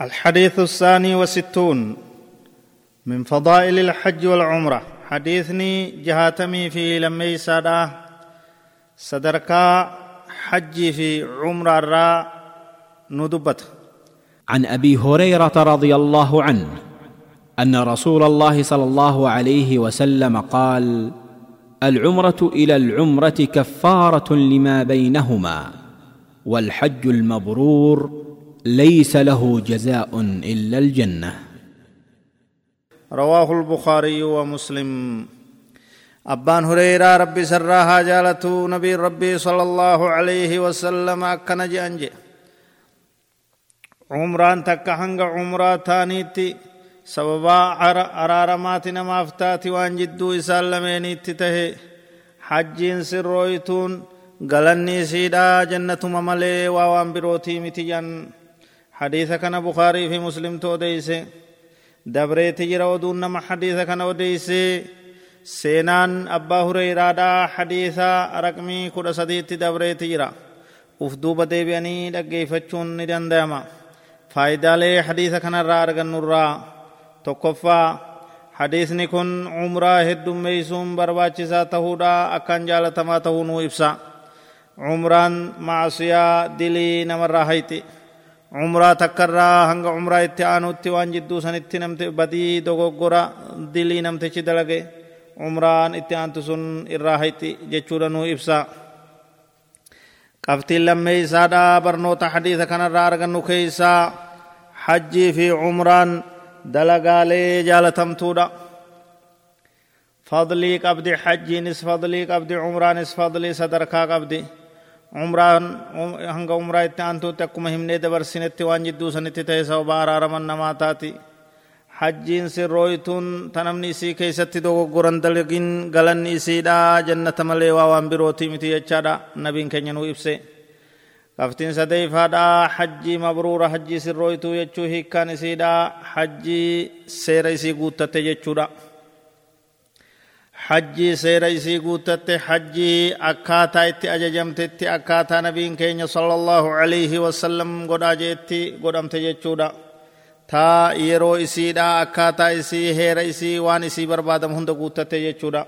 الحديث الثاني والستون من فضائل الحج والعمرة. حديثني جهاتمي في لمي سادا صدركا حج في عمرة الراء ندبت. عن أبي هريرة رضي الله عنه أن رسول الله صلى الله عليه وسلم قال العمرة إلى العمرة كفارة لما بينهما والحج المبرور ليس له جزاء إلا الجنة. رواه البخاري ومسلم. أبان هريرة ربي سراها جالته نبي ربي صلى الله عليه وسلم أكن جأنجي عمران تك هنگ عمرة تانيتي سببا أرارمات نمافتات وان جدو إسال لمينيتي تهي. حجين سرويتون غلني سيدا جنة مملي ووان بروتي متجن. حديث كان بخاري في مسلم تو ديسه دبريت جرا ودون نما حديث كان وديسه سينان أبا هريرة حديث رقمي كل سديت دبريت جرا ufduuba deebi'anii dhaggeeffachuun ni danda'ama faayidaalee hadiisa kanarraa argannurraa tokkoffaa hadiisni kun umraa heddummeeysuun barbaachisaa tahuudha akkaan jaalatamaa tahuu nuu ibsa umraan maasiyaa dilii namarraa hayti umraa takkarraa hanga umraa itti aanutti waan jidduu sanitti namti badii dogoggora dilii namtichi dalage umraan itti aantu sun irraa hayti jechuudha nuu ibsa qabtiin lammee isaadha barnoota hadiisa kanarraa argannu keeysaa hajjii fi umraan dalagaalee jaalatamtuudha fadlii qabdi hajjiinis fadlii qabdi umraanis fadlii sadarkaa qabdi umraan hanga umraa itti aantuutti akkuma himnee dabarsinetti waan jidduu sanitti ta'e sababa araaraman namaa taati hajjiin sirrooytuun ta namni isii keessatti dogoggoran dalagin galanni isiidha jannata malee waa waan birootii miti jechaadha nabiin keenya nuu ibse qabtiin sadeeyfaadha hajjii mabruura hajjii sirrooytuu jechuu hiikkaan isiidha hajjii seera isii guuttatte jechuudha itti ajajamtetti akkaataa nabiin keenya sala allahu alayhi wasallam godhaa jeetti godhamte jechuudha taa yeroo isiidha akkaataa isii heera isii waan isii barbaadamu hunda guuttatte jechuudha